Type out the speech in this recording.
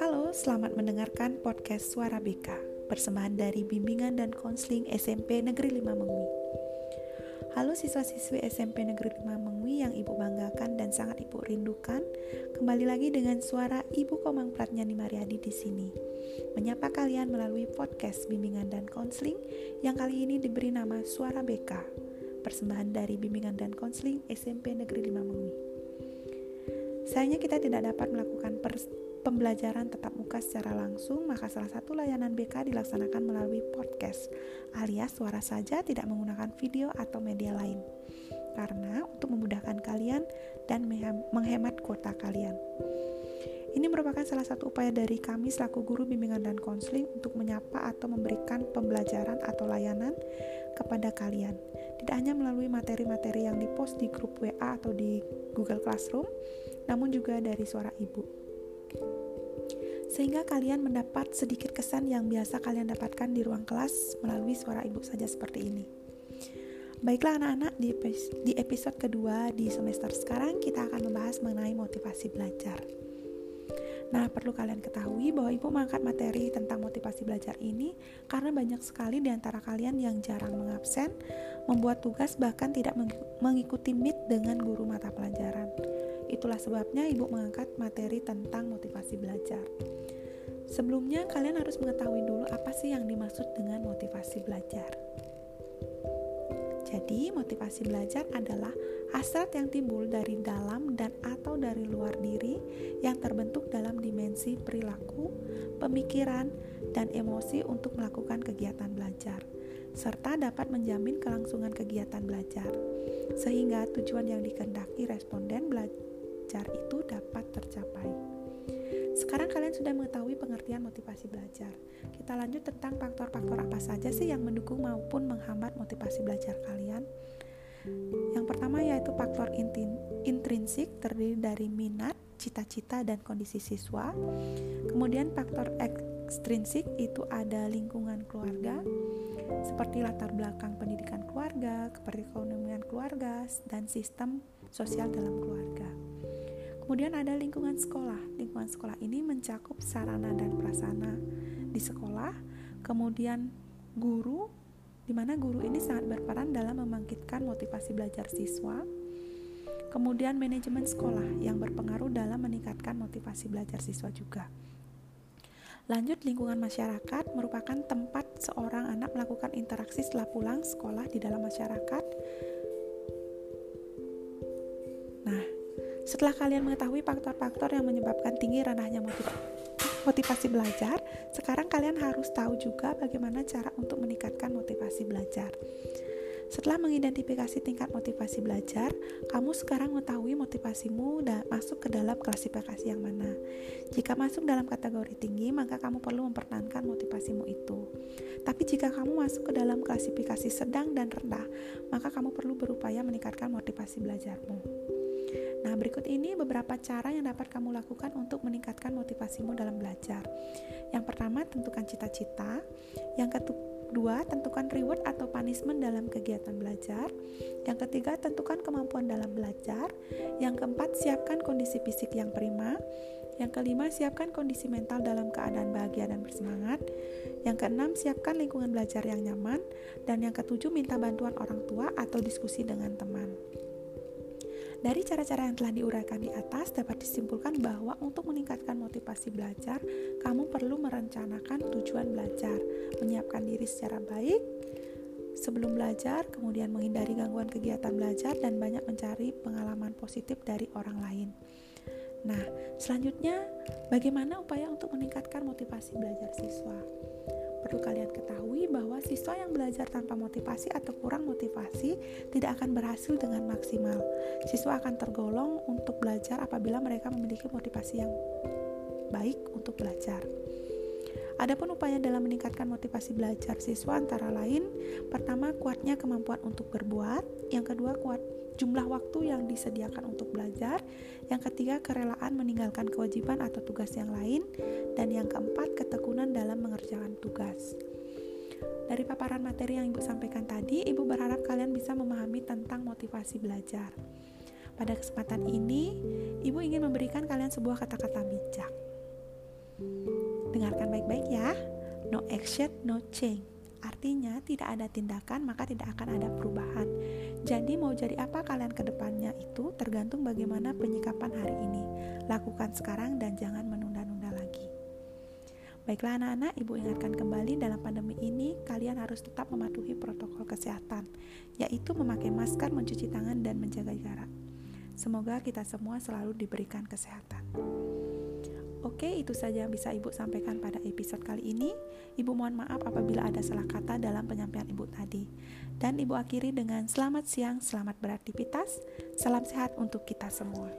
Halo, selamat mendengarkan podcast Suara BK, persembahan dari Bimbingan dan Konseling SMP Negeri 5 Mengwi. Halo siswa-siswi SMP Negeri 5 Mengwi yang Ibu banggakan dan sangat Ibu rindukan. Kembali lagi dengan suara Ibu Komang Pratnyani Mariadi di sini. Menyapa kalian melalui podcast Bimbingan dan Konseling yang kali ini diberi nama Suara BK, persembahan dari Bimbingan dan Konseling SMP Negeri 5 Mengwi. Sayangnya kita tidak dapat melakukan pembelajaran tatap muka secara langsung, maka salah satu layanan BK dilaksanakan melalui podcast, alias suara saja tidak menggunakan video atau media lain. Karena untuk memudahkan kalian dan menghemat kuota kalian. Ini merupakan salah satu upaya dari kami selaku guru bimbingan dan konseling untuk menyapa atau memberikan pembelajaran atau layanan kepada kalian. Tidak hanya melalui materi-materi yang dipost di grup WA atau di Google Classroom, namun juga dari suara ibu sehingga kalian mendapat sedikit kesan yang biasa kalian dapatkan di ruang kelas melalui suara ibu saja seperti ini. Baiklah anak-anak, di episode kedua di semester sekarang kita akan membahas mengenai motivasi belajar. Nah, perlu kalian ketahui bahwa Ibu mengangkat materi tentang motivasi belajar ini karena banyak sekali di antara kalian yang jarang mengabsen, membuat tugas bahkan tidak mengikuti meet dengan guru mata pelajaran. Itulah sebabnya Ibu mengangkat materi tentang motivasi belajar. Sebelumnya, kalian harus mengetahui dulu apa sih yang dimaksud dengan motivasi belajar. Jadi, motivasi belajar adalah hasrat yang timbul dari dalam dan atau dari luar diri yang terbentuk dalam dimensi perilaku, pemikiran, dan emosi untuk melakukan kegiatan belajar, serta dapat menjamin kelangsungan kegiatan belajar, sehingga tujuan yang dikehendaki responden belajar itu dapat tercapai. Sekarang kalian sudah mengetahui pengertian motivasi belajar. Kita lanjut tentang faktor-faktor apa saja sih yang mendukung maupun menghambat motivasi belajar kalian. Yang pertama yaitu faktor intrinsik terdiri dari minat, cita-cita, dan kondisi siswa. Kemudian faktor ekstrinsik itu ada lingkungan keluarga, seperti latar belakang pendidikan keluarga, keperekonomian keluarga, dan sistem sosial dalam keluarga. Kemudian ada lingkungan sekolah. Lingkungan sekolah ini mencakup sarana dan prasarana di sekolah, kemudian guru, di mana guru ini sangat berperan dalam membangkitkan motivasi belajar siswa. Kemudian manajemen sekolah yang berpengaruh dalam meningkatkan motivasi belajar siswa juga. Lanjut, lingkungan masyarakat merupakan tempat seorang anak melakukan interaksi setelah pulang sekolah di dalam masyarakat Setelah kalian mengetahui faktor-faktor yang menyebabkan tinggi ranahnya motivasi belajar, sekarang kalian harus tahu juga bagaimana cara untuk meningkatkan motivasi belajar. Setelah mengidentifikasi tingkat motivasi belajar, kamu sekarang mengetahui motivasimu dan masuk ke dalam klasifikasi yang mana. Jika masuk dalam kategori tinggi, maka kamu perlu mempertahankan motivasimu itu. Tapi jika kamu masuk ke dalam klasifikasi sedang dan rendah, maka kamu perlu berupaya meningkatkan motivasi belajarmu. Nah, berikut ini beberapa cara yang dapat kamu lakukan untuk meningkatkan motivasimu dalam belajar. Yang pertama, tentukan cita-cita. Yang kedua, tentukan reward atau punishment dalam kegiatan belajar. Yang ketiga, tentukan kemampuan dalam belajar. Yang keempat, siapkan kondisi fisik yang prima. Yang kelima, siapkan kondisi mental dalam keadaan bahagia dan bersemangat. Yang keenam, siapkan lingkungan belajar yang nyaman. Dan yang ketujuh, minta bantuan orang tua atau diskusi dengan teman. Dari cara-cara yang telah diuraikan di atas dapat disimpulkan bahwa untuk meningkatkan motivasi belajar, kamu perlu merencanakan tujuan belajar, menyiapkan diri secara baik sebelum belajar, kemudian menghindari gangguan kegiatan belajar dan banyak mencari pengalaman positif dari orang lain. Nah, selanjutnya bagaimana upaya untuk meningkatkan motivasi belajar siswa? Perlu kalian ketahui siswa yang belajar tanpa motivasi atau kurang motivasi tidak akan berhasil dengan maksimal. Siswa akan tergolong untuk belajar apabila mereka memiliki motivasi yang baik untuk belajar. Adapun upaya dalam meningkatkan motivasi belajar siswa antara lain, pertama kuatnya kemampuan untuk berbuat, yang kedua kuat jumlah waktu yang disediakan untuk belajar, yang ketiga kerelaan meninggalkan kewajiban atau tugas yang lain, dan yang keempat ketekunan dalam mengerjakan tugas. Dari paparan materi yang Ibu sampaikan tadi, Ibu berharap kalian bisa memahami tentang motivasi belajar. Pada kesempatan ini, Ibu ingin memberikan kalian sebuah kata-kata bijak. Dengarkan baik-baik ya. No action, no change. Artinya tidak ada tindakan maka tidak akan ada perubahan. Jadi mau jadi apa kalian ke depannya itu tergantung bagaimana penyikapan hari ini. Lakukan sekarang dan jangan. Baiklah anak-anak, Ibu ingatkan kembali dalam pandemi ini kalian harus tetap mematuhi protokol kesehatan, yaitu memakai masker, mencuci tangan, dan menjaga jarak. Semoga kita semua selalu diberikan kesehatan. Oke, itu saja yang bisa Ibu sampaikan pada episode kali ini. Ibu mohon maaf apabila ada salah kata dalam penyampaian Ibu tadi. Dan Ibu akhiri dengan selamat siang, selamat beraktivitas, salam sehat untuk kita semua.